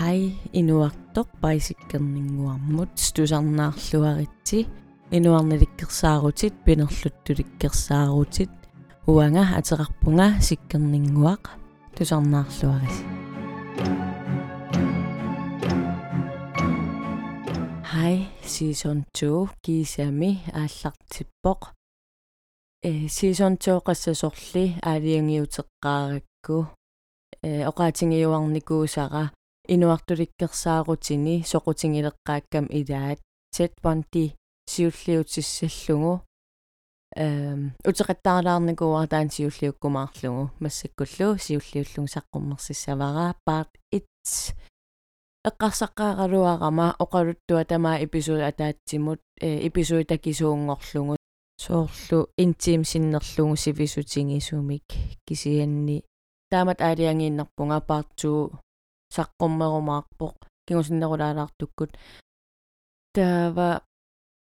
Hei inuartoq paisikkerninguarmut stusarnaarluaritsi inuarnilikkersaarutit pinerluttulikkersaarutit uanga ateqarpunga sikkerninguaq tusarnaarluaris Hei season 2 kiisami aallartippoq. Э season 2 qassasорли аалиангиутеққааракку э оqaатингиуарникуусара инуартуликкерсаарутини соқутингилеққааккам илаат bondi сиуллиутиссаллугу эм утеқаттаарлаарникуа таан сиуллиуккумаарлугу массаккуллу сиуллиуллуг саққуммерсиссавараа part 1 эққарсаққаагалуарама оқалуттуа тамаа эпизод атаатсимут э эпизод такисуунгорлугу соорлу интим синнерлугу сивисутингисумик кисианни таамат аалиангииннарпунга part 2 саққуммерумаарпоқ кигусиннерулаалаартуккут таава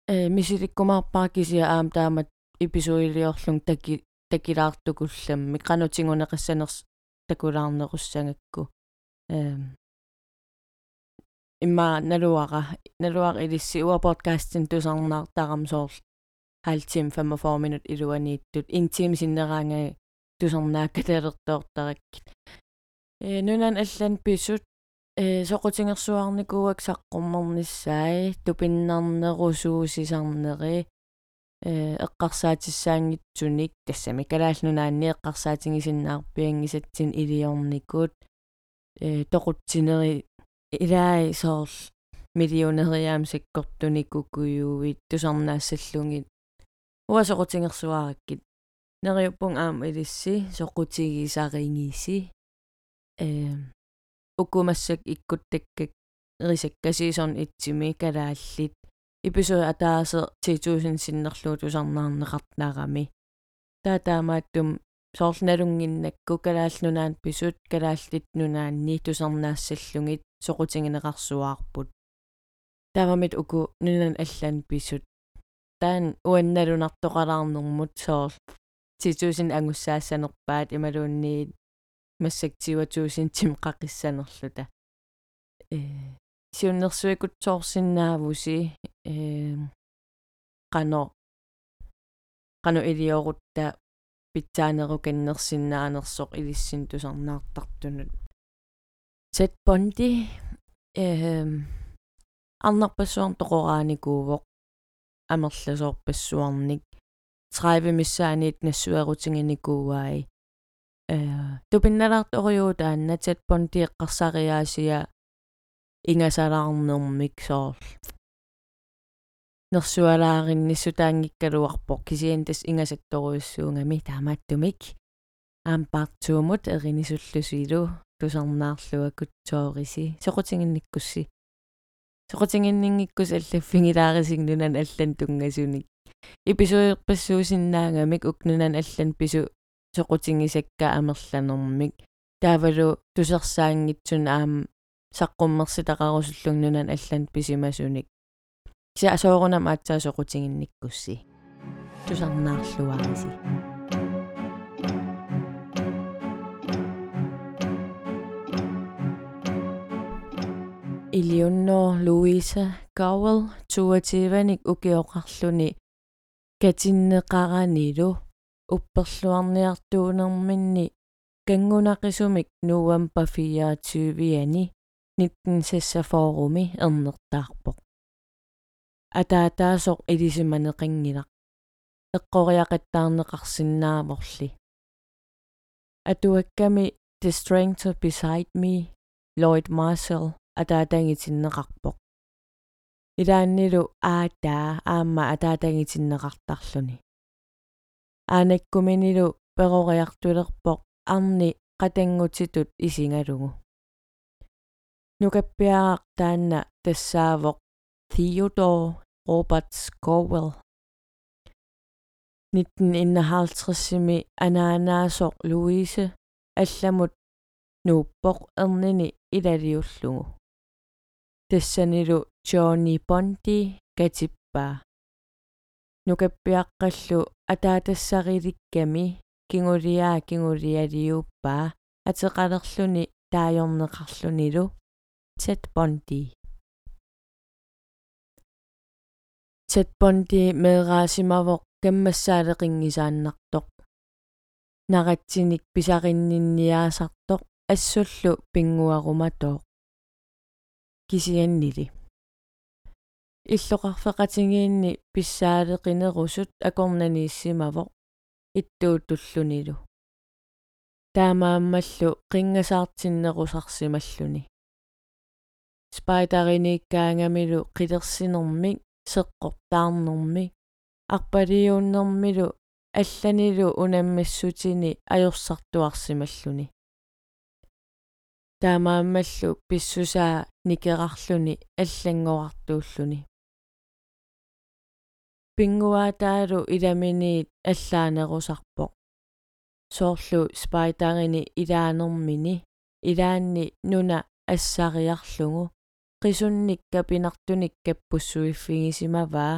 э мисиликкумаарпаа кисиа аам таамат эпизоилиорлун таки такилаартукулламми qanutigunеқассанерс такулаарнеруссангакку эм имма налуара налуар илисси. Уа подкастин тусарнаартарам соорл халтим 45 минут илуанииттут интим синнераанга тусарнааккаталертоортараккит э нунан аллан писут э соқутингерсуарникууак саққуммернissaи тупиннарнерусуусисарнери э эққарсаатиссаангитсуник тассами. Калаалнунаанни эққарсаатингисиннаарпиангисатсин илиорникут э тоқутсинери илаи соорл миллионериаам саккортуникукуюуит тусарнаассаллугит уасоқутингерсуараккит нериуппун аама илисси соқутигисарингиси э уккумассак иккуттаккак рисаккасиисон итсими калааллит эпизод атаасе 10000 синнерлуу тусарнаарнеқартнаарами таатаамааттум соорлналунгиннакку калаалнунаан писут калааллит нунаанни тусарнаассаллугит соқутингинеқарсуаарпут таавамит уку нунан аллан писут таан уанналунартоқалаарнэрмут соорл 10000 ангуссаассанерпаат ималуунниит массактиватуусин тим қақиссанерлута э сиуннэрсуикутсоорсинаавуси э қано қано илиорутта питсаанеру каннерсиннаанерсоқ илиссин тусарнаартартунут. Сет бонди э арнарпассуарн тоқорааникуувоқ амерласоорпассуарник. 30 миссааниит нассуерутингиникууаи э тупинналаарторюутаанна татпон тиэққарсариаасия ингасалаарнэрмик соорл нерсуалааринниссутаангиккалуарпоқ кисиан тас ингасатторуйуссуунгами таамааттумик аампаартуумут эринисуллусилу тусарнаарлуакут соориси соқутингинниккусси соқутингиннингиккус аллаффигилаарисигнунан аллан тунгасуник. Эпизоерпассуусиннаангамик укнунан аллан пису соқутингисакка амерланермик таавалу тусерсаангитсун аам саққуммерситақарусуллугнунан аллан писимасуник. Кися асоорунам аатсаа соқутингинниккусси тусарнаарлуариси Eleanor Louisa Gowell туативаник укиоқарлуни катиннеқаранилу упперлуарниартуунэрминни кангунақисумик нуампа 24-ани 1946-форуми эрнертаарпоқ атаатаасоқ илисиманеқингилақ эққориақаттаарнеқарсинааморли атуакками The Stranger Beside Me Lloyd Marshall атаатангитиннеқарпоқ илааннилу аатаа аама атаатангитиннеқартарлуни аанаккуминилу перориартулерпоқ арни qatangutitut isingalugu nukappiaraq taanna tassaavoq Theodore Robert Scovell 1951-simi anaanaasoq Louise алламут нууппоқ эрнини илалиуллугу тассанилу Johnny Bondi катиппаа нукаппиаққаллу атаатассариликками кингулиаа кингулиалиуппаа атеқалерлүни таajorneqarlunилу Ted Bundy Ted Bundy meeraasimaavoq каммассаалеқингисааннартоқ наратсиник писариннинниаасартоқ ассуллу пингуаруматоо кисианнили иллоқарфеқатингиинни писсаалеқинерусут акорнанииссимавоқ иттуутуллунилу. Таамааммаллу қингасаартиннерусарсималлуни. Спайдариниккаангамилу қилерсинермик сеққортаарнэрми арпалиууннэрмилу алланилу унаммассутини ajorсартуарсималлуни таамааммаллу писсусаа никерарлүни аллангоартууллуни пингуаатаалу иламиниит аллаанерусарпоқ соорлу спайтарини илаанермини илаанни нуна ассариарлугу qisunnnikka pinartunikka pussuiffigisимаваа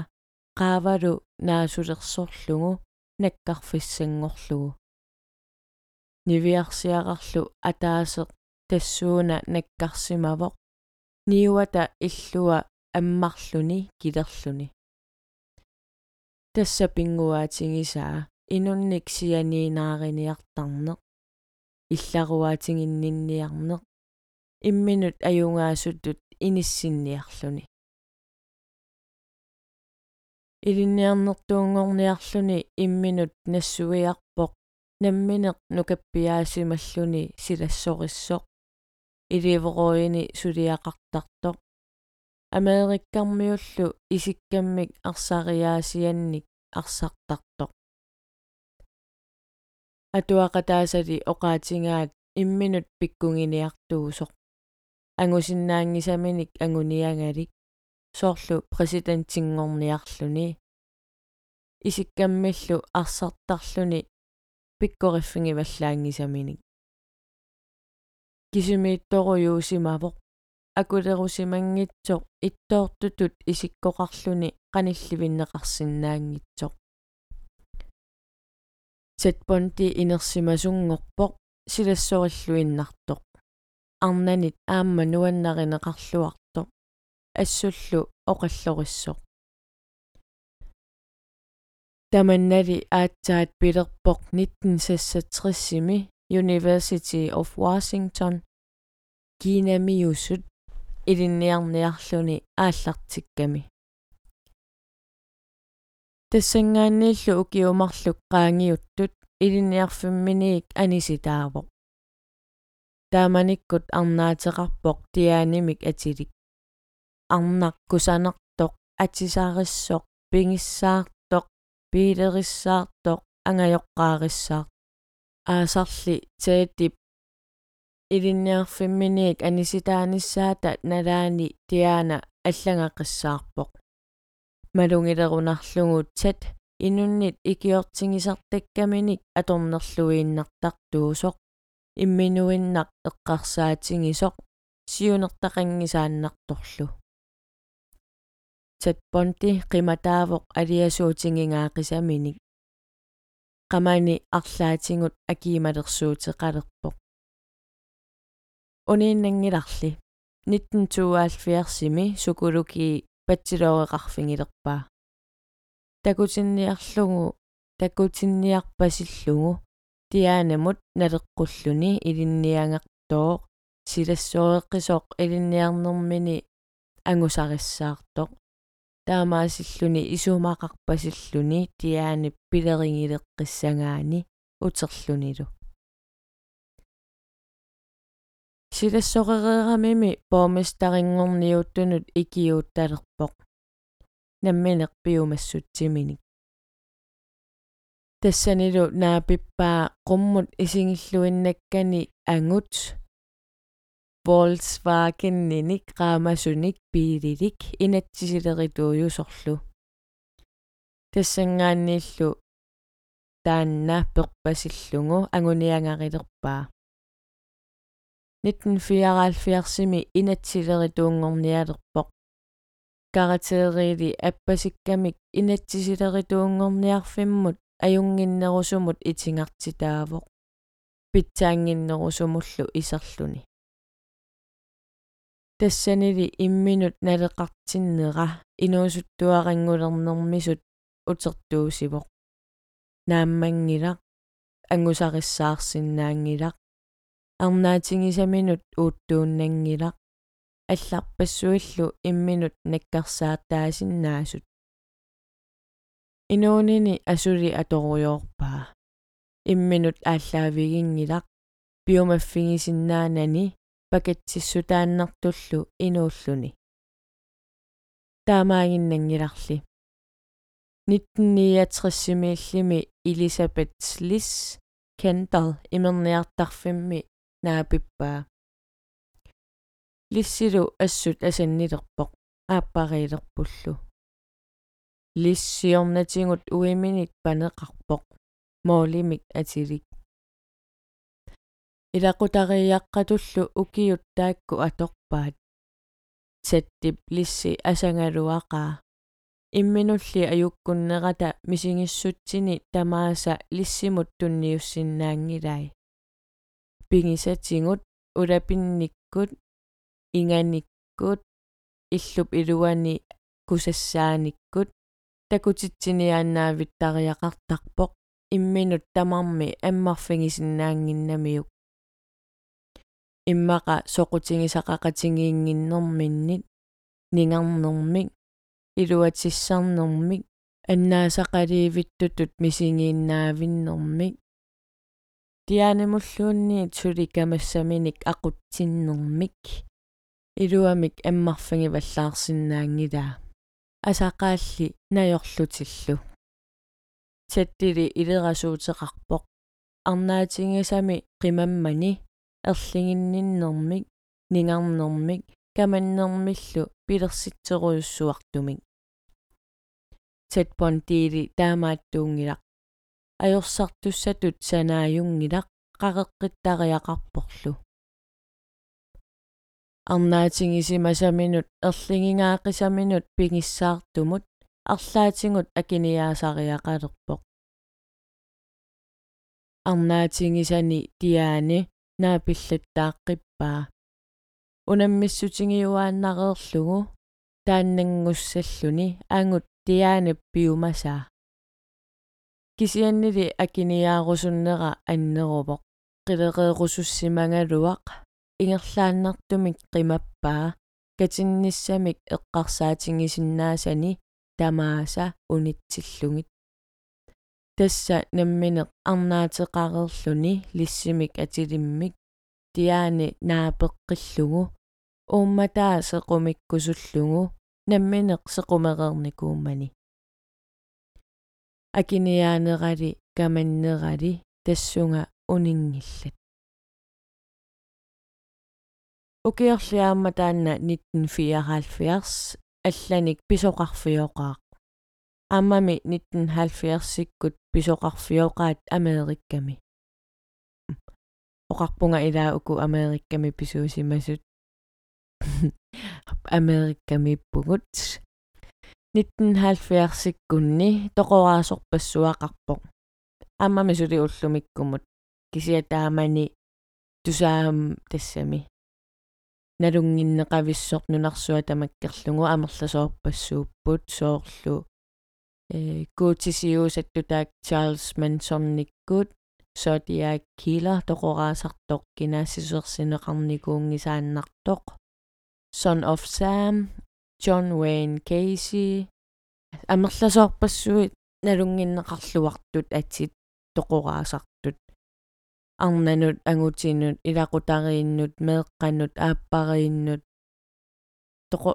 qaavalu naasulersorlugu nakkarfissangorlugu niviarsiaqarlu ataaseq tassuuna nakkarsimavoq niuata illua аммарлүни килерлүни тасса пингуаатингисаа инунник сианиинаариниартарнеқ илларуаатингиннинниарнеқ имминут аюнгаасуттут иниссинниарлүни илинниарнертуунгорниарлүни имминут нассуиарпоқ намминеқ нукаппиаасималлүни силассориссоқ иливероини сулиақартартоқ америккармиуллу исиккаммик арсариаасианник арсартартоқ атуақатаасали оқаатингаат имминут пиккунгиниартуусоқ ангусиннаангисаминик ангуниангалик соорлу президентингорниарлүни исиккаммиллу арсартарлүни пиккориффингиваллаангисаминик. Кисимиитторуюусимавоқ акулерусимангитсоқ иттоортутут исиккоқарлүни қанилливиннеқарсинаангитсоқ сетпонти инерсимасунгорпоқ силассориллуиннартоқ арнанит аама нуаннаринеқарлуарто ассуллу оқаллориссоқ таманнали аатсаат пилерпоқ 1966-сими University of Washington кинамиусут илинниарниарлүни ааллартикками тассангааннииллу укиумарлук qaangiuttut илинниарфимминиик аниситаавоқ тааманиккут арнаатеқарпоқ тиаанимик атилик арнаркусанертоқ атисаариссоқ пингиссаартоқ пилериссаартоқ ангайоққаариссаар аасарли таатип илинниарфимминиик аниситааниссаата налаани тиаана аллагақиссаарпоқ малунгилерунарлугу тат инуннит икиортингисартаккаминик аторнерлуииннартартуусоқ имминуиннақ эққарсаатингисоқ сиунертақангисааннарторлу татпонти қиматаавоқ алиасуутингингаақисаминик qamani арлаатингут акиималерсуутеқалерпоқ унииннангиларли 1972-сими сукулуки патсилооеқарфингилерпаа такутинниарлугу такутинниарпасиллугу тиаанамут налеққуллуни илинниангертоо силассуоэққисоқ илинниарнэрмини ангусариссаартоқ таамаасиллуни исумақарпасиллуни тиаани пилерингилеққиссангаани утерлунилу силассоқереерамими поомистарингорниуттунут икиуутталерпоқ намминеқ пиумассутсиминик тассанилу наапиппаа qumмут исингиллуиннаккани ангут Volkswagen-ник qaamasunik piililik inatsisилеритуujusorlu тассангааннииллу таанна перпасиллугу агуниангариlerpaa 1974-сими инатсилеритуунгорниалерпоқ каратериили аппасиккамик инатсисилеритуунгорниарфиммут аюнгиннерусумут тассанили имминут налеқартиннера инуусуттуарангулернэрмисут утертуусивоқ нааммангилақ ангусариссаарсинаангилақ арнаатингисаминут уутtuunnангилақ алларпассуиллу имминут наккарсаартаасиннаасут. Инуунини асули аторуйоорпаа имминут ааллаавигингилақ биомаффигисиннаанани. Пакатсиссутааннартуллу инууллуни. Таамаагиннангиларли. 1969-мииллими Elisabeth Sliss Kendall имерниартарфимми наапиппаа лиссилу ассут асаннилерпоқ ааппариилерпуллу лиссиорнатингут уиминит панеқарпоқ моолимик атилик илақутариаққатуллу укиут таакку аторпаат саттип лисси асангалуақаа имминулли аюккуннерата мисигиссутсини тамааса лиссимут тунниуссиннаангилай пигисатингут улапинниккут инганиккут иллуп илуани кусассааниккут такутитсиниааннаавиттариақартарпоқ имминут тамарми аммарфигисиннаангиннамиук иммаqa соqutigisaqaqatigiinginnerminnit ningarnermik илуатиссарнэрмик аннаасақалиивиттутут мисигииннаавиннэрмик тианемуллуунни туликамассаминик ақутсиннэрмик илуамик аммарфиги валлаарсинаангилаа асақаалли наёрлутиллу таттили илерасуутеқарпоқ арнаатингасами қимаммани ерлигинниннэрмик нингарнэрмик каманнэрмиллу пилерситсеруйуссуартумик татпонтиили таамааттуунгилақ ajorсартуссатут санааюнгилақ qaqeqqittariaqarporlu арнаатингисимасаминут ерлигингаақисаминут пигиссаартумут арлаатингут акиниаасариақалерпоқ арнаатингисани тиаани наапиллаттааққиппаа унаммиссутингиуааннареерлугу тааннангуссаллуни аангут тиаанап пиумасаа кисианнили акиниаарусуннера аннерувоқ qilеqeequsussimangaluaq ингерлааннартумик qimapпаа катинниссамик эққарсаатингисиннаасани тамааса унитсиллугит тасса намминеқ арнаатеқарерлүни лиссимик атилиммик. Тиаани наапеққиллугу уумматаа сеқумиккусуллугу намминеқ сеқумеқерникууммани акиниаанерали каманнерали тассунга унингиллат укиорлиаама таанна 1974 алланик писоқарфиоқаақ аммами 1970-сиккут писоқарфиоқаат америкками оқарпунга илаа уку америкками писуусимасут америккамиппугут 1970-сиккунни тоқораасорпассуақарпоқ аммами сули уллумиккумут кисиатаамани тусаам тассами налунгиннеқависсоқ нунарсуа тамаккерлугу амерласоорпассууппут соорлу э гутисиусаттутаак Чарльз Мансонниккут Zodiac Killer тоқораасартоқ кинаассисуерсинеқарникуунгисааннартоқ Son of Sam John Wayne Casey амерласоорпассуит налунгиннеқарлуартут атит тоқораасартут арнанут агутинут илақутарииннут меэққанут ааппарииннут тоқо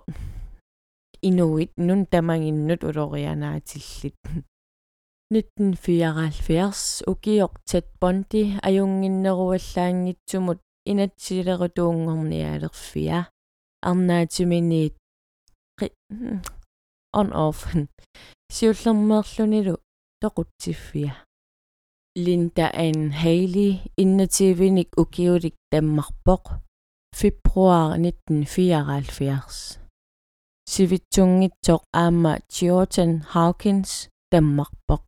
инуит нун тамагиннут улорианаатиллит 1974 укиоқ тат бонди аюнгиннеруаллаангитсумут инатсилерутуунгорниалерфиа арнаатиминиит on off сиуллермеерлунилу тоқутсиффиа Linda Ann Haley иннативиник укиулик таммарпоқ фебруар 1974 сивитсунгитсоқ аама Jordan Hawkins таммарпоқ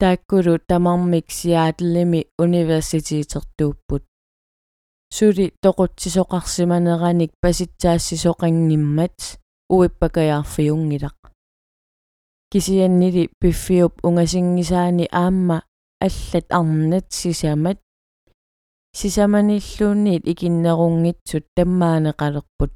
тааккулу тамармик сиаатлими университиитертууппут сули тоқутсисоқарсиманераник паситсаассисоқангиммат уиппакаярфиунгилақ кисианнили пиффиуп унгасингисаани аама аллат арнат сисамат сисаманиллуунниит икиннерунгитсут таммаанеқалерпут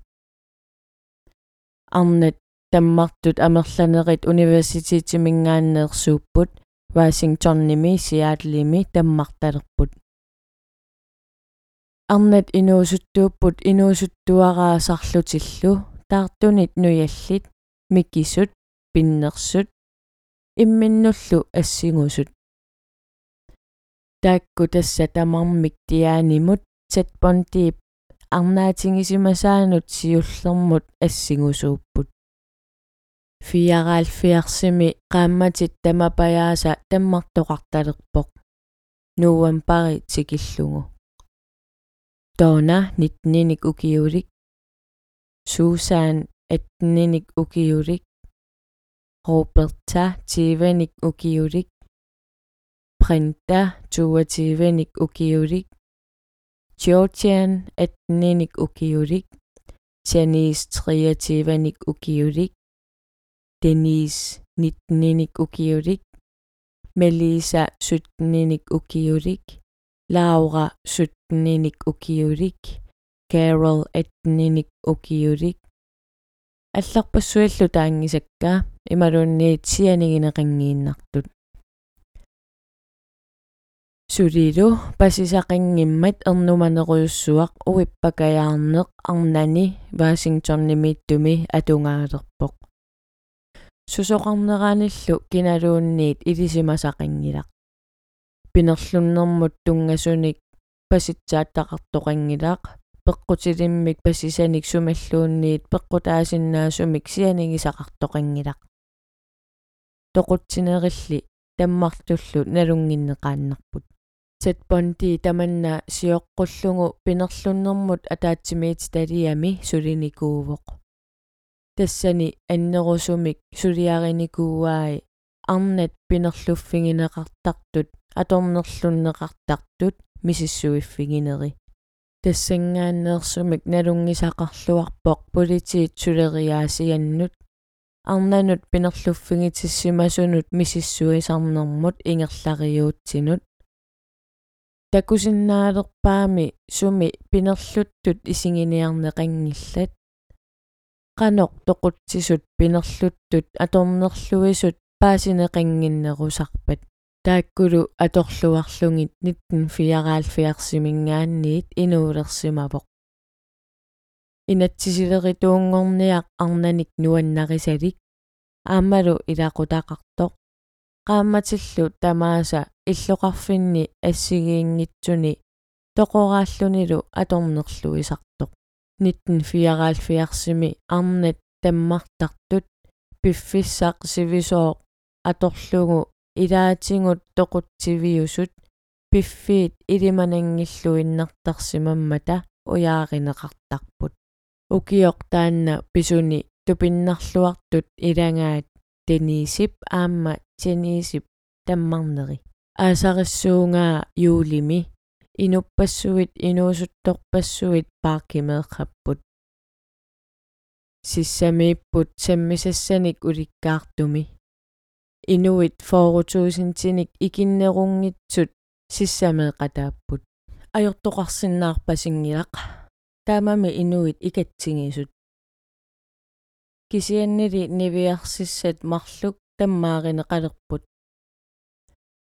арнат таммартут амерланерит университетимингааннеерсууппут Washingtonnimi Seattlemi таммарталерпут арнат инуусуттууппут инуусуттуараасарлутиллу таартунит нуяллит микисут пиннерсут имминнуллу ассигусут таакку тасса тамармик тиаанимут сатпонтиип арнаатингисимасаанут сиуллермут ассигусууппут фиараалфиарсими qaammatit тамапаяаса таммартоқарталерпоқ. Нуампари тикиллугу тоона нитниник укиулик Susan etnenik ukiurik. Roberta tivenik ukiurik. Brenda tuativenik ukiurik. Georgian etnenik ukiurik. Janice triativenik ukiurik. Denise nitnenik ukiurik. Melissa sytnenik ukiurik. Laura sytnenik ukiurik. Carol 18-ник укиулик алларпассуаллу таангисаккаа ималуунниит сианигинеқангииннартут сулилу пасисақингиммат эрнуманеруйуссуақ уиппакаяарнеқ арнани Вашингтоннимииттуми атунгаалерпоқ сусоқарнерааниллу киналуунниит илисимасақингилақ пинерлуннэрмут тунгасуник паситсааттақартоқангилаақ пеққутилиммик пасисаник сумаллуунниит пеққутаасиннаасумик сианигисақартоқангилақ тоқутсинерилли таммартуллу налунгиннеқааннарпут сатпонти таманна сиоққуллугу пинерлуннэрмут атаатсимиит талиами сулиникуувоқ тассани аннерусумик сулиариникууаи арнат пинерлуффигинеқартартут аторнерлуннеқартартут мисиссуиффигинери тассангааннеерсумик налунгисақарлуарпоқ политиит сулериаасианнут арнанут пинерлуффигитиссимасунут мисиссуисарнэрмут ингерлариуутсинут. Такусиннаалерпаами суми пинерлуттут исигиниарнеқангиллат qanoq toqutсисут пинерлуттут аторнерлуисут паасинеқангиннерусарпат тааккулу аторлуарлугит 1944-симингаанниит инуулерсимавоқ инатсисилеритуунгорниақ арнаник нуаннарисалик аамалу илақутақартоқ qaammatилlu тамааса иллоқарфинни ассигиингитсуни тоқорааллунилу аторнерлуисартоқ 1974-сими арнат таммартартут. Пиффиссаақ сивисоо аторлугу илаатингут тоқутсивиусут пиффиит илиманангиллуиннартарсимаммата уяаринеқартарпут укиоқ таанна писуни тупиннарлуартут илангаат денисип аама тенисип таммарнери аасариссуунгаа юулими инуппассуит инуусутторпассуит пааккимеэққаппут сиссамииппут саммисассаник уликкаартуми инуит фоорутуусинтиник икиннерунгитсут сиссамеэқатааппут ajortoqarsinnаарpasinngiaq таамами инуит икатсигисут кисианнили нивиарсиссат марлук таммааринеқалерпут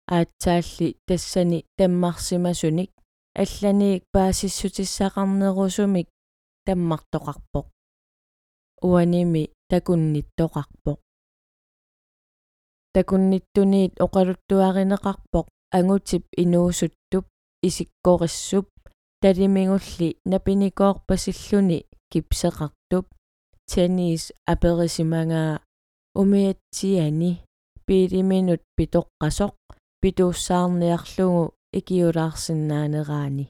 аатсаалли тассани таммарсимасуник алланиик паасиссутиссақарнерусумик таммартоқарпоқ уаними такунниттоқарпоқ такунниттуниит оқалуттуаринеқарпоқ ангутип инуусуттуп исиккориссуп талимигулли напиникоорпасиллуни кипсеқартуп теннис аперисимангаа умиатсиани пилиминут питоққасоқ питуussаарниарлугу икиулаарсинаанераани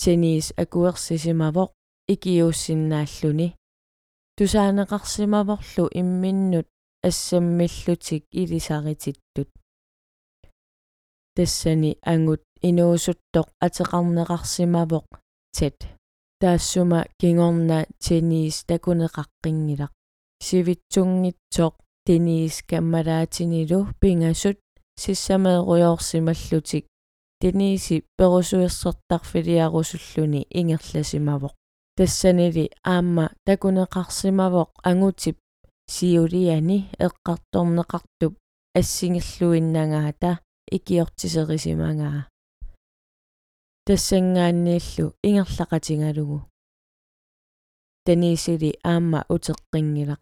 теннис акуерсисимавоқ икиуссиннааллуни. Тусаанеқарсимаворлу имминнут ассаммиллутик илисарититтут тассани ангут inuusuttoq ateqarneqarsimavoq tet taassuma kingorna tennis takuneqaqqingilaq sivitsungitsoq tennis kammalaatinilu pingasut сиссамеэруйоорсималлутик тениси перусуерсертарфилиарусуллуни ингерласимавоq тассанили аама такунеқарсимавоq ангутип сиулиани эққарторнеқартуп ассингерлуиннагаата икиортисерисимагаа тассангааннииллу ингерлақатингалугу. Тенисили аама утеққингилақ.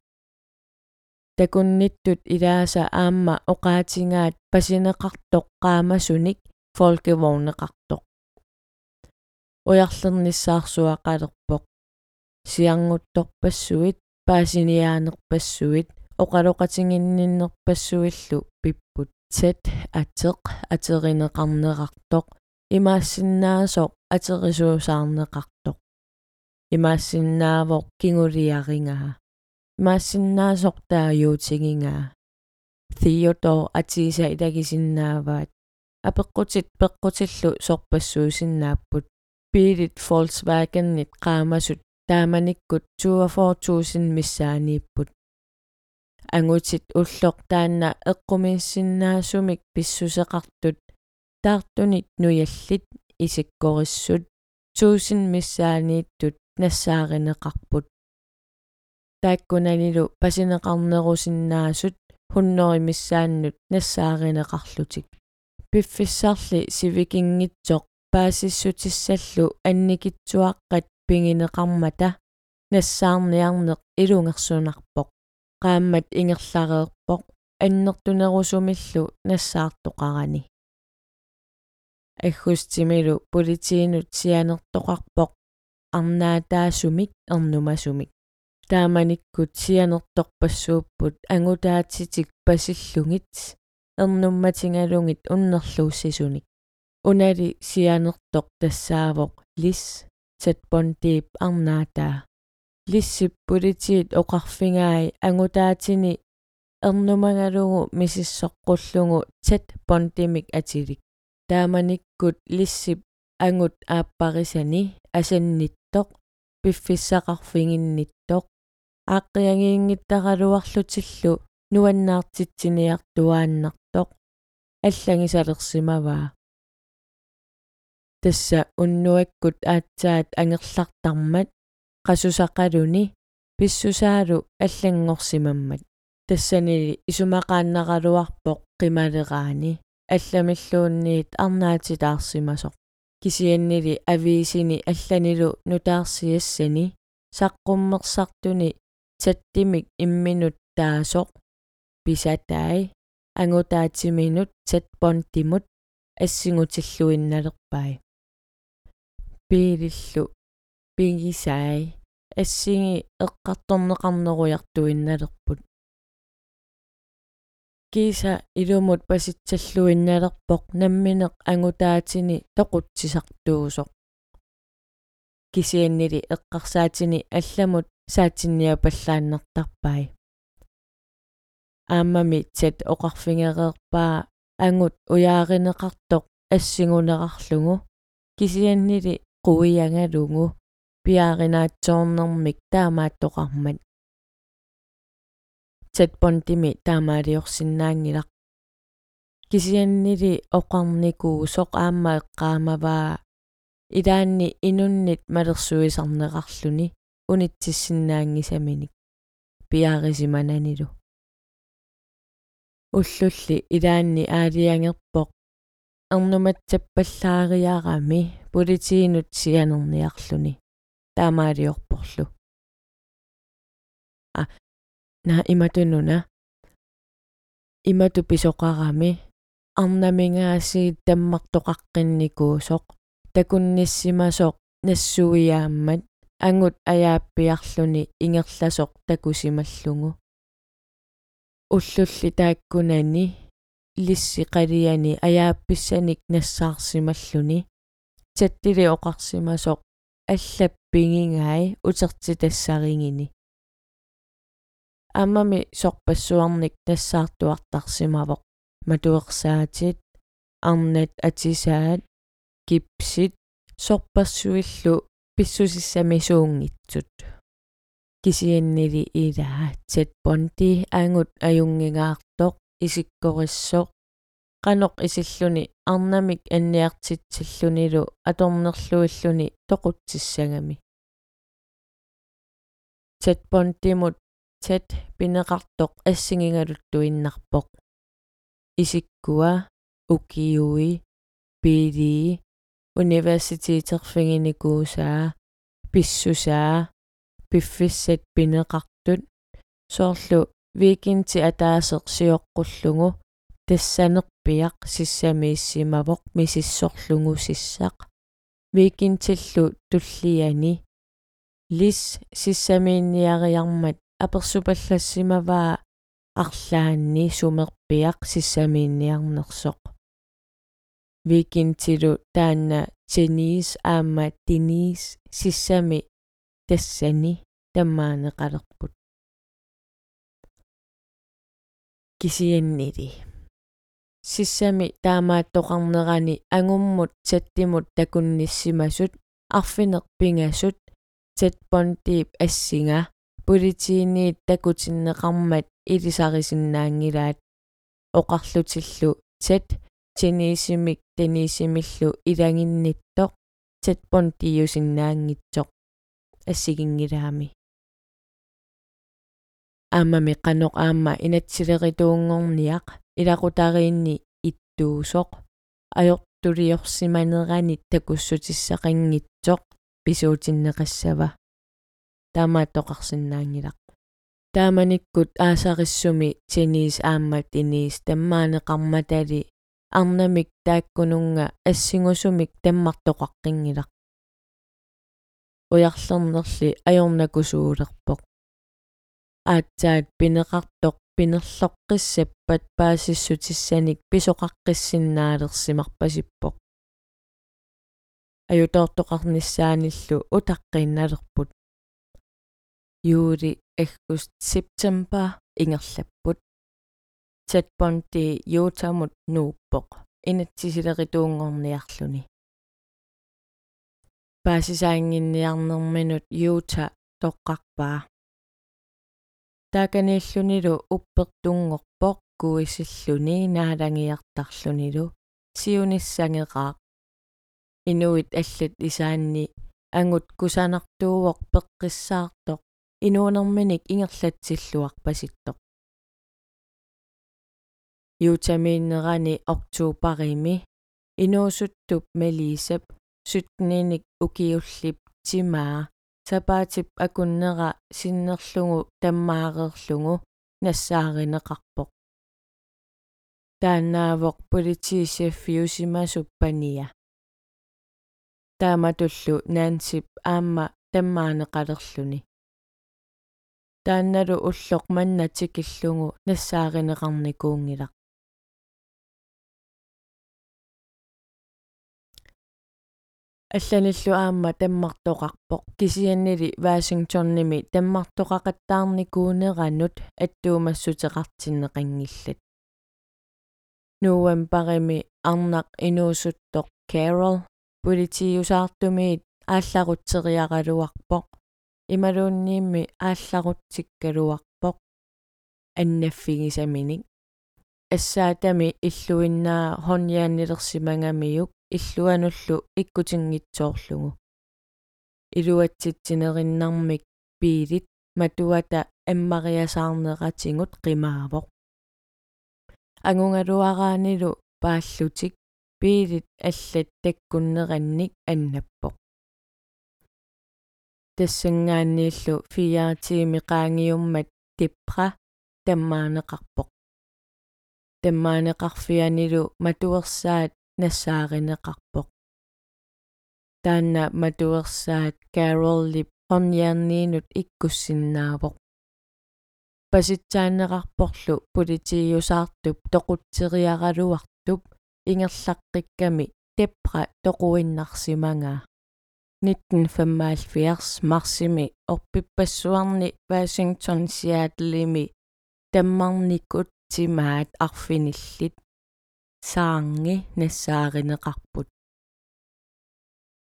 Такунниттут илааса аама оқаатингаат пасинеқартоқ qaamasunik folkevognеқартоқ уярлерниссаарсуақалерпоқ сиарнутторпассуит паасиниаанерпассуит оқалоқатингинниннерпассуиллу пиппут сат атеқ атеринеқарнеқартоқ имаассиннаасоқ атерисуусаарнеқартоқ имаассиннаавоқ кингулиарингаа имаассиннаасортааюутигингаа Theodor атииса илагисиннааваат апеққутит пеққутиллу сорпассуусиннааппут. Beat Volkswagen-нит qaamassut тааманиккут 24000 миссаанииппут. Ангутит уллоқ таанна эққумиссиннаасумик писсусеқартут таартунит нуяллит исиккориссут. 1000 миссаанииттут нассааринеқарпут. Тааккунанилу пасинеқарнерусиннаасут хунноримиссааннут нассааринеқарлутик. Пиффиссарли сивикингитсоқ паасиссутиссаллу анникитсуаққат пингинеқармата нассаарниарнеқ илунгерсунарпоқ qaammat ingerlareerpoq аннертунерусумиллу нассаартоқарани аггустимилу политиинут сианертоқарпоқ. Арнаатаасумик эрнумасумик тааманиккут сианерторпассууппут ангутаатитик пасиллугит эрнумматингалугит уннерлууссисуник унали сианертоқ тассаавоқ лис татпонтиип арнаатаа лиссиппулитиит оқарфингаи ангутаатини эрнумагалугу мисиссоққуллугу тат понтимик атилик тааманиккут лиссип ангут ааппарисани асанниттоқ пиффиссақарфигинниттоқ ааққиангиингиттаралуарлутиллу нуаннаартитсиниартуааннартоқ аллагисалерсимаваа тасса уннуаккут аатсаат ангерлартармат. Qasусақалуни писсусаалу аллангорсимаммат. Тассанили исумақааннаралуарпоқ қималераани алламиллуунниит арнаатилаарсимасоқ кисианнили авиисини алланилу нутаарсиассани. Саққуммерсартуни таттимик имминут таасоқ писатай ангутаатиминут татпонтимут ассигутиллуинналерпай пиилиллу пигисай ассиги эққарторнеқарнеруйартуинналерпут киса илумут паситсаллуинналерпоқ намминеқ ангутаатини тоқутсисартуусоқ. Кисианнили эққарсаатини алламут саатинниапаллааннартарпай ааммами тат оқарфингереерпаа ангут уяаринеқартоқ. Ассигунеқарлугу кисианнили қуиангалугу пиааринаатсоорнэрмик таамааттоқармат сатпонтими таамаалиорсинаангилақ кисианнили оқарникуу соқ аама эққаамаваа илаанни инуннит малерсуисарнеқарлүни унитсиссинаангисаминик пиаарисимананилу уллулли илаанни аалиангерпоқ эрнуматсаппаллаариарами политиинут сианерниарлүни таамаалиорпорлу а на иматунуна имату писоқарами арнамингаасиит таммартоқаққинникуусоқ такунниссимасоқ нассуиааммат ангут аяаппиарлүни ингерласоқ такусималлугу. Уллулли тааккунани. Лиссиқалиани аяапписсаник нассаарсималлуни таттили оқарсимасоқ аллаппигингаи утертитассарингини аммами сорпассуарник тассаартуартарсимавоқ матуерсаатит арнат атисаат kipsit sorparsuillu pissusissami suungitsut kisiannili ilaa tet bondi angut ajungingaartoq isikkorissoq qanoq isilluni arnamik anniartitsallunilu atornerluilluni toqutsissagami tet bondimut tet pineqartoq assingingaluttuinnarpoq isikkua ukiui pili universiteterfinginikuusaa pissusaa piffissat pineqartut soorlu viikinti sissamiissimavoq misissorlugu sissaq viikintillu tulliani lis sissamiinniariarmat apersupallassimavaa арлаанни сумерпиақ сиссамиинниарнерсоқ викинтилу таанна тенис аама тинис сиссами тассани таммаанеқалерпут кисианнили сиссами таамааттоқарнерани ангуммут саттимут такунниссимасут арфинерпингасут татпонтиип ассинга политииниит такутиннеқармат илисарисиннаангилаат оқарлутиллу тат тинисимик танисимиллу илангинниттоқ татпонтиусиннаангитсоқ ассигингилаами аамами qanoq аама инатсилеритуунгорниақ илақутариинни иттуусоқ ajortuliorsimanerani takussutissaqanngitsoq pisuutinnеқассава таамааттоқарсинаангилақ тааманиккут аасарissumi тинис аама тинис таммаанеқарматали арнамик тааккунунга ассигусумик таммартоқаққингилақ уярлернерли ajornакусуулерпоқ аатсаат пинеқартоқ пинерлоққиссаппат паасиссутиссаник писоқаққиссиннаалерсимарпасиппоқ. Аютоортоқарниссааниллу утаққинналерпут юули аггуст септембер ингерлаппут татпонти юутамут нууппоқ. Инатсисилеритуунгорниарлуни паасисаангинниарнерминут юута тоққарпаа тааканиллунилу уппертунгорпоқ куисиллуни наалангиартарлунилу сиуниссангеқаақ инуит аллат исаанни ангут кусанартууоқ пеққиссаартоқ инуунерминик ингерлатсиллуарпаситтоқ юутамииннерани октуупарими инуусуттуп мелисап сутниник укиуллип тимаа сапаатип акуннера синнерлугу таммаагерлугу нассааринеқарпоқ. Тааннаавоқ политисиаффиусимасуппания тааматуллу наансип аама таммаанеқалерлүни таанналу уллоқ маннатикиллугу нассааринеқарникуунгилақ алланиллу аама таммартоқарпоқ. Кисианнили Вашингтонними таммартоқақаттаарникуунеранут аттуумассутеқартиннеқангиллат. Нуампарими арнақ инуусуттоқ Carol политиусаартумиит аалларутсериаралуарпоқ ималуунниимми аалларутсиккалуарпоқ аннаффигисаминик ассаатами иллуиннаа хоньяаннилерсимангамиук иллуануллу иккутингитсоорлугу илуатситсинериннармик пиилит матуата аммариасаарнератингут қимаавоқ ангунгалуараанилу пааллутик пиилит аллат таккуннеранник аннаппоқ тассангааннииллу фиаатиими qaangiummat типра таммаанеқарпоқ таммаанеқарфианилу матуерсаат нассааринеқарпоқ таанна матуерсаат кароллип орниарниинут иккуссиннаавоқ. Паситсаанеқарпорлу политиусаартуп тоқутсериаралуартуп ингерлаққикками тепра тоқуиннарсимангаа 1975 марсими орпиппассуарни Washington Seattle-ими таммарникут тимаат арфиниллит саанги нассааринеқарпут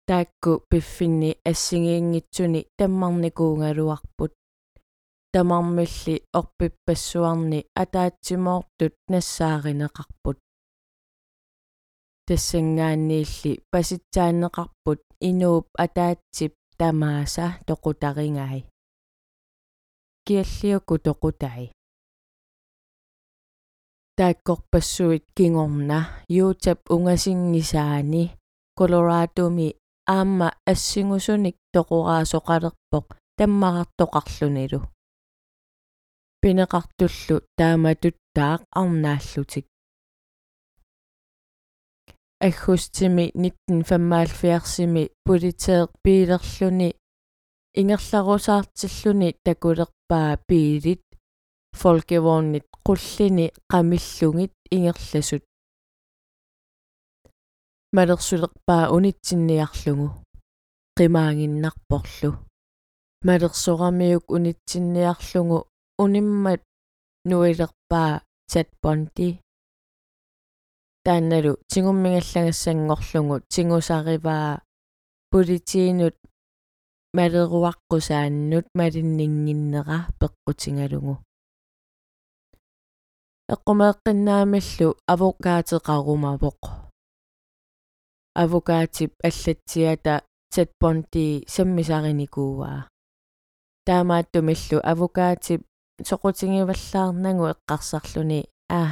таакку пиффинни ассигиингитсуни таммарникуунгалуарпут тамармилли орпиппассуарни атаатсимоортут нассааринеқарпут тассангаанниилли паситсаанеқарпут инууп атаатсип тамааса тоқутарингай киаллиуку тоқутай тааккорпассуит кингорна юутап унгасингисаани колорадоми аама ассингусуник тоқураасоқалерпоқ таммарартоқарлунилу пинеқартуллу тааматуттаақ арнааллутик аггустими 1975-сими политеер пилерлүни ингерларусаартиллүни такулерпаа пиилит folkevognit qullini qamillungit ingerlasut малерсулерпаа унитсинниарлугу qimaaginnarporlu малерсорамиук унитсинниарлугу униммат нуилерпаа chatbondi таанналу тигуммигаллагассангорлугу тигусариваа политиинут малеруаққусааннут малиннингиннера пеққутингалугу эққумеэққиннаамиллу авокаатеқарумавоқ авокаатип аллатсиата сатпонти саммисариникууваа таамааттумиллу авокаатип соқутингиваллаарнагу эққарсарлуни аа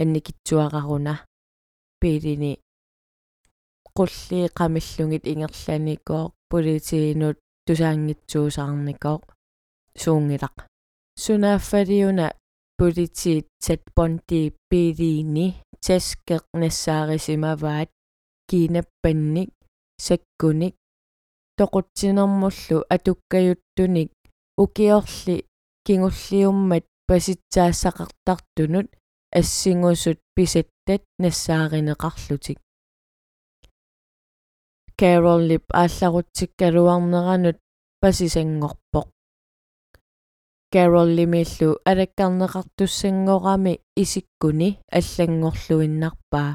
анникитсуақаруна пилини qulli qamillungit ingerlanikoo politiinut tusaangitsuusarnikoo suungilaq sunaaffaliuna politiit satponti piliini taskeqnassaarisimavaat kiinappannik sakkunik toquttinermullu atukkajuttunik ukiorli kingulliummat pasitsaassaqartartunut ассингусут писаттат нассаариneqarlutik Carol Lip аалларутсиккалуарнеранут пасисангорпоқ Carol Limillu алаккарнеқартуссангорами исиккуни аллангорлуиннарпаа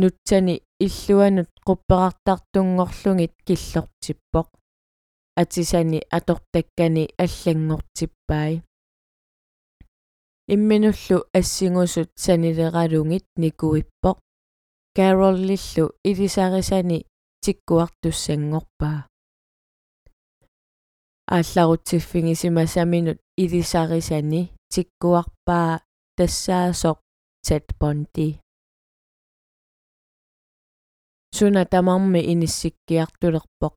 нутсани иллуанут қупперартартунгорлугит киллортиппоқ атисани атортаккани аллангортиппай имминуллу ассигусут санилералугит никуиппоқ Carol-лиллу илисарисани тиккуартуссангорпаа аалларутсиффигисимасаминут илисарисани тиккуарпаа тассаасоқ сатпонти суна тамарми иниссиккиартулерпоқ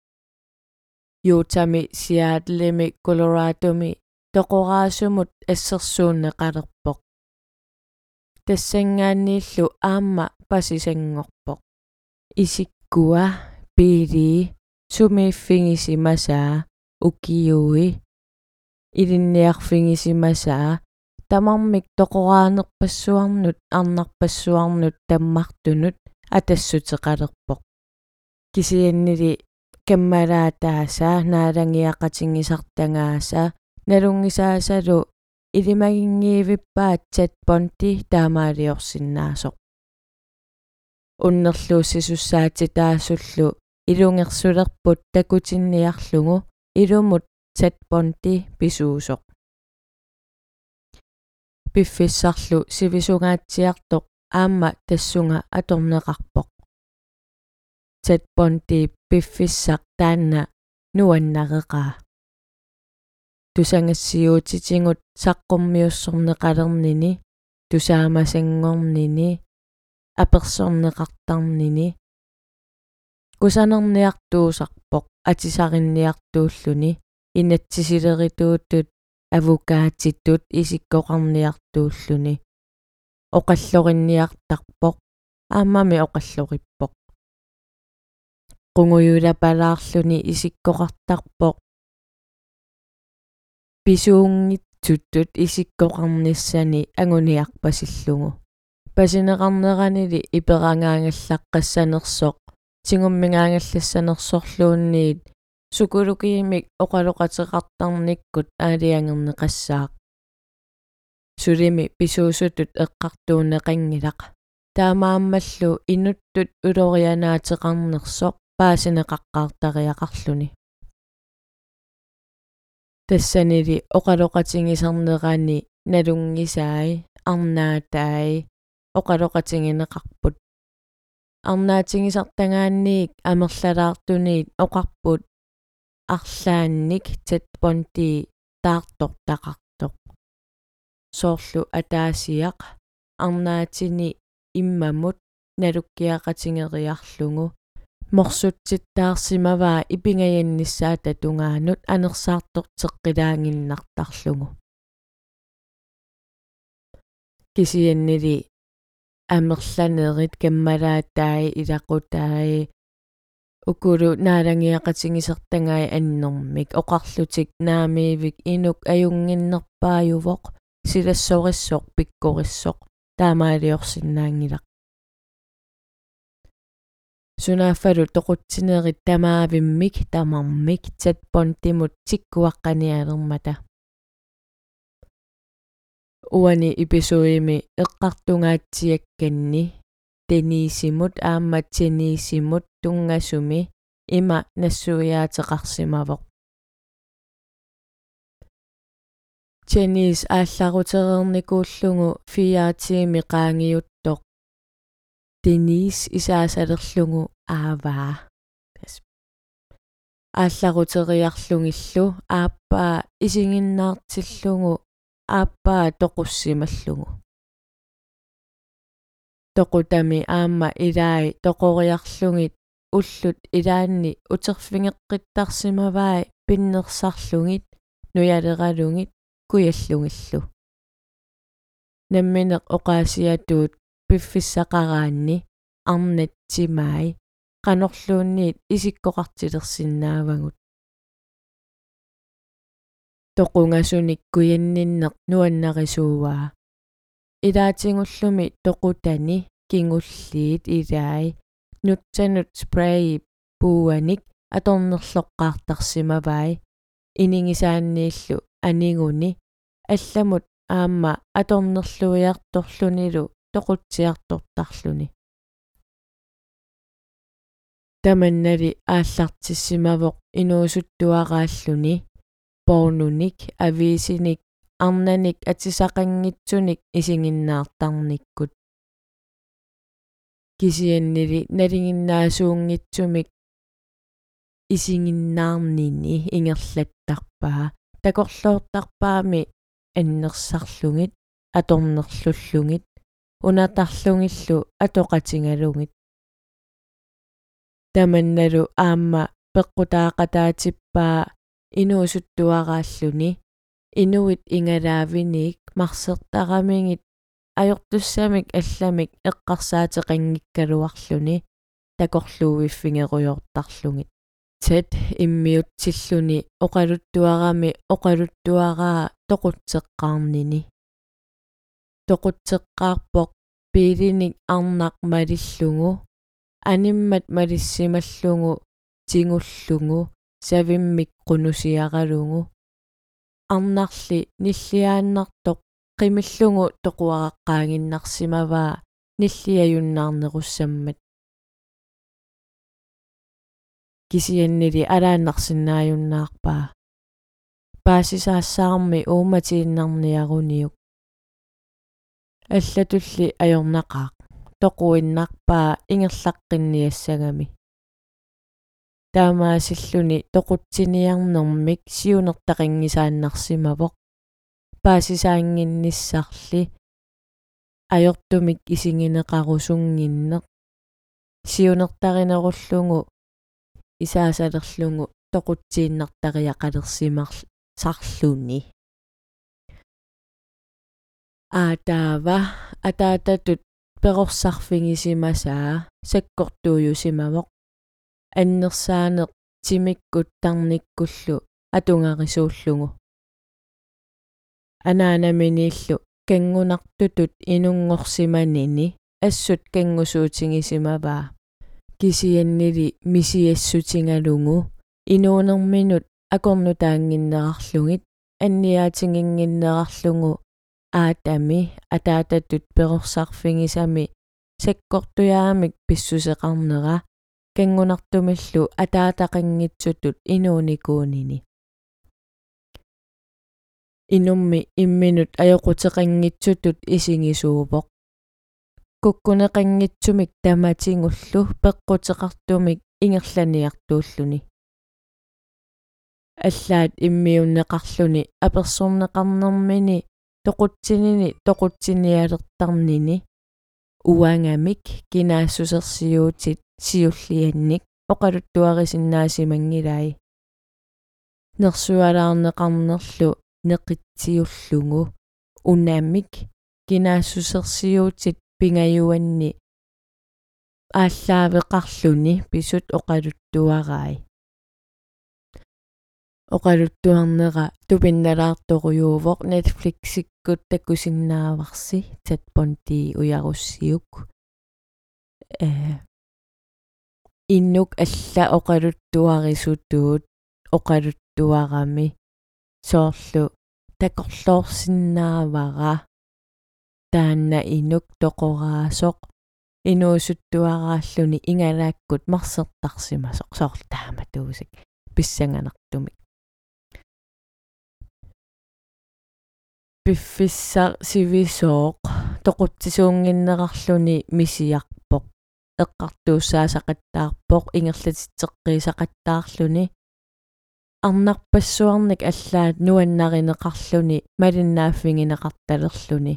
юутами сиаатлеми колорадоми тоқораасумут ассерсууннеқалерпоқ тассангааннииллу аама пасисангорпоқ исиккуа пили сумииффигисимасаа укиуи илинниарфигисимасаа тамармик тоқораанерпассуарнут арнарпассуарнут таммартунут атассутеқалерпоқ. Кисианнили каммалаатаасаа наалангиақатингисартангаасаа налунгисаасалу илимагингиивиппаат чатпонти таамаалиорсиннаасоқ уннерлууссисуссаати таасуллу илунгерсулерпут такутинниарлугу илумут чатпонти писуусоқ пиффиссарлу сивисугаатсиартоқ аама тассунга аторнеқарпоқ чатпонти пиффиссақ таанна нуаннареқаа тусангассиуутитингут саққуммиуссорнеқалернини тусаамасангорнини аперсорнеқартарнини кусанерниартуусарпоқ атисаринниартууллуни инатсисилеритуутут авукаатиттут исиккоқарниартууллуни. Оқаллоринниартарпоқ аамами оқаллориппоқ qunguйулапалаарлуни исиккоқартарпоқ писуунгитсуттут исиккоқарниссани агуниарпасиллугу пасинеқарнеранили иперангаагallаққассанерсоқ тигуммингаагаллассанерсорлуунниит сукулукиимик оқалоқатеқартарниккут аалиангернеқассаақ сулими писуусутут эққартуунеқангилақ таамааммаллу инуттут улорианаатеқарнерсоқ паасинеқаққартариақарлүни тассанили оқалоқатингисарнерани налунгисаи арнаатаи оқалоқатингинеқарпут арнаатингисартагаанниик амерлалаартуниит оқарпут. Арлаанник тат понти таартортақартоқ. Соорлу атаасиақ. Арнаатини иммамут налуккиақатингериарлугу морсутситтаарсимаваа ипингаянниссаата тунгаанут анерсаартортеққилаангиннартарлугу кисианнили амерланерит каммалаатаи илақутаи укулу наалангиақатингисертангаи аннэрмик. Оқарлутик наамиивик инук аюнгиннерпааювоқ силассориссоқ пиккориссоқ таамаалиорсиннаангилақ сунааффалу тоқутсинерит тамаавиммик тамармик татпон тимут тиккуаққаниалермата уани эпизоими эққартунгаатсиакканни тенисимут аама тенисимут тунгасуми има нассуяатеқарсимавоқ тенис аалларутерерникууллугу фиаатиими qaangiuttoq. Тенис исаасалерлугу ааваа аалларутериарлугиллу ааппаа исигиннаартиллугу ааппаа тоқуссималлугу. Тоқутами аама илаи тоқориарлугит уллут илаанни утерфингеққиттарсимаваи пиннерсарлугит нуялералугит куяллугиллу. Намминеқ оқаасиатуут пиффиссақараанни арнатсимаи qanorluunniit isikkoqartilersinnaavagут тоқунгасуник куянниннеқ нуаннарисууваа илаатингуллуми тоқутани кингуллиит илаи нутсанут спрей пууаник аторнерлоққаартарсимавай инингисааннииллу анигуни алламут аама аторнерлуиарторлунилу тоқутсиартортарлуни таманнали ааллартиссимавоқ инуусуттуарааллуни порнуник ависиник арнаник атисақангитсуник исигиннаартарниккут кисианнили налигиннаасуунгитсумик исигиннаарнини ингерлаттарпаа такорлоортарпаами аннерсарлугит аторнерлуллугит унатарлугиллу атоқатингалугит таманналу аама пеққутаақатаатиппаа инуусуттуарааллуни инуит ингалаавиник марсертарамигит ajortussamik allamik eqqarsaatiqanngikkaluarluni takorluuviffingeriortarlungit tat immiutsilluni oqaluttuarami oqaluttuaraa toqutseqqaarnini toqutseqqaarpoq piilinik arnaq malillugu animmat malissimallugu tingullugu savimmik qunusiaqalugu арнарли ниллиааннартоқ qimillungu toquaraqqaanginnarsimavaa ниллиаюннаарнеруссаммат кисианнили алааннарсиннааюннаарпаа паасисаассаарми ууматииннарниаруниук аллатулли ajornaqaaq toquinnarpaa ingерлаққинниассагами таамаасиллуни тоқутсиниарнэрмик сиунертақингисааннарсимавоқ паасисаангинниссарли ajortumik isingинеқарусунгиннеқ сиунертаринеруллугу исаасалерлугу тоқутсииннартариақалерсимарл сарлуни. Аатаава атаататут перорсарфигисимасаа саккортуйусимавоқ аннерсаанеқ тимиккут тарниккуллу атунгарисууллугу анаанаминиллу кангунартутут инунгорсиманини ассут кангусуутингисимаваа. Кисианнили мисиассутингалугу инуунерминут акорнутаангиннерарлугит анниаатингингиннерарлугу аатами атаататут перорсарфигисами секкортуяамик писсусеқарнера кангунартумиллу атаатақингитсутут инууникуунини инумми имминут аёқутеқингитсутут исигисуупоқ куккунеқингитсумик таматингуллу пеққутеқартумик ингерланиартууллуни. Аллаат иммиуннеқарлуни аперсорнеқарнэрмини тоқутсинини тоқутсиниалертарнини уангамик кинаассусерсиуутит сиуллианник. Оқалуттуарисиннаасимангилай нерсуалаарнеқарнерлу неқитсиуллугу унаамик кинаассусерсиуутит пингаюанни ааллаавеқарлуни писут оқалуттуарай оқалуттуарнера тупинналаарторюувоқ Netflix-иккут таккусиннааварси татпонти уяруссиук. Э иннук алла оқалуттуарисутуут оқалуттуарами соорлу такорлоорсиннаавара таанна инук тоқораасоқ инуусуттуарааллуни ингалааккут марсертарсимасоқ соорл таама туусик писсанганартумик пиффисса сивисооқ тоқутсисуунгиннерарлуни мисиарпоқ эққартууссаасақаттаарпоқ ингерлатитсеққисақаттаарлуни арнарпассуарник аллаат нуаннаринеқарлуни малиннааффингинеқарталерлуни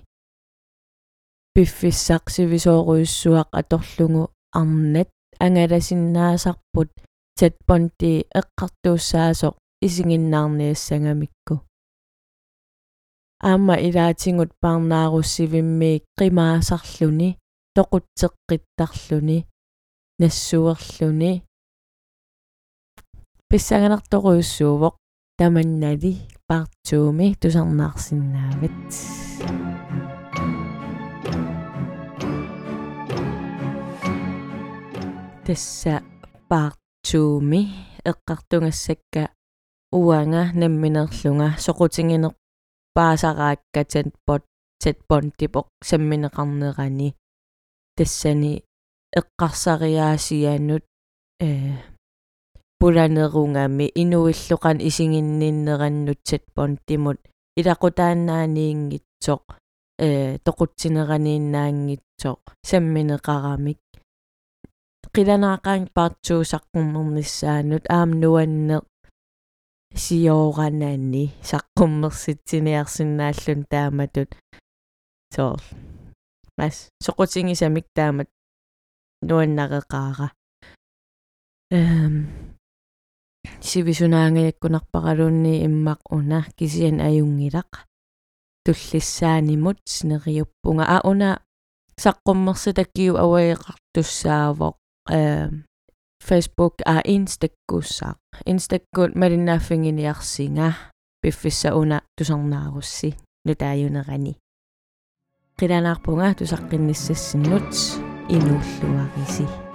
пиффиссақ сивисооруйуссуақ аторлугу арнат ангаласиннаасарпут татпонти эққартууссаасоқ исигиннаарниассангамикку аама илаатингут паарнааруссивиммиик қимаасарлуни тоқутсеққиттарлуни нассуерлуни писсаганарторуйуссуувоқ таманнали партууми тусарнаарсинаават тасса партууми эққартунгассакка уанга намминерлунга соқутингинер паасарааккатан пот татпон типоқ самминеқарнерани тассани эққарсариаасианут э пуланерунгами инуиллоқан исигинниннераннут татпон тимут илақутаанаанниингитсоқ э тоқутсинеранииннаангитсоқ самминеқарамик qilanaaqaang partsuusaqqummernissaanut aam nuanneq сиооранаанни саққуммерситсиниарсинааллун тааматут. Соо мас. Соқутингисамик таамат нуаннақеқаара эм. Сивисунаангиаккунарпаралуунни иммақ уна. Кисиан аюнгилақ туллиссаанимут нериуппунга а уна. Саққуммерситаккиу аваеқартуссаавоқ эм. Facebook a Instagusaq Instagut malinnaafinginiarsinga piffissauna tusarnaarussi nutaayunerani qilanaarpunga tusaqqinnissassinnut inuulluarisi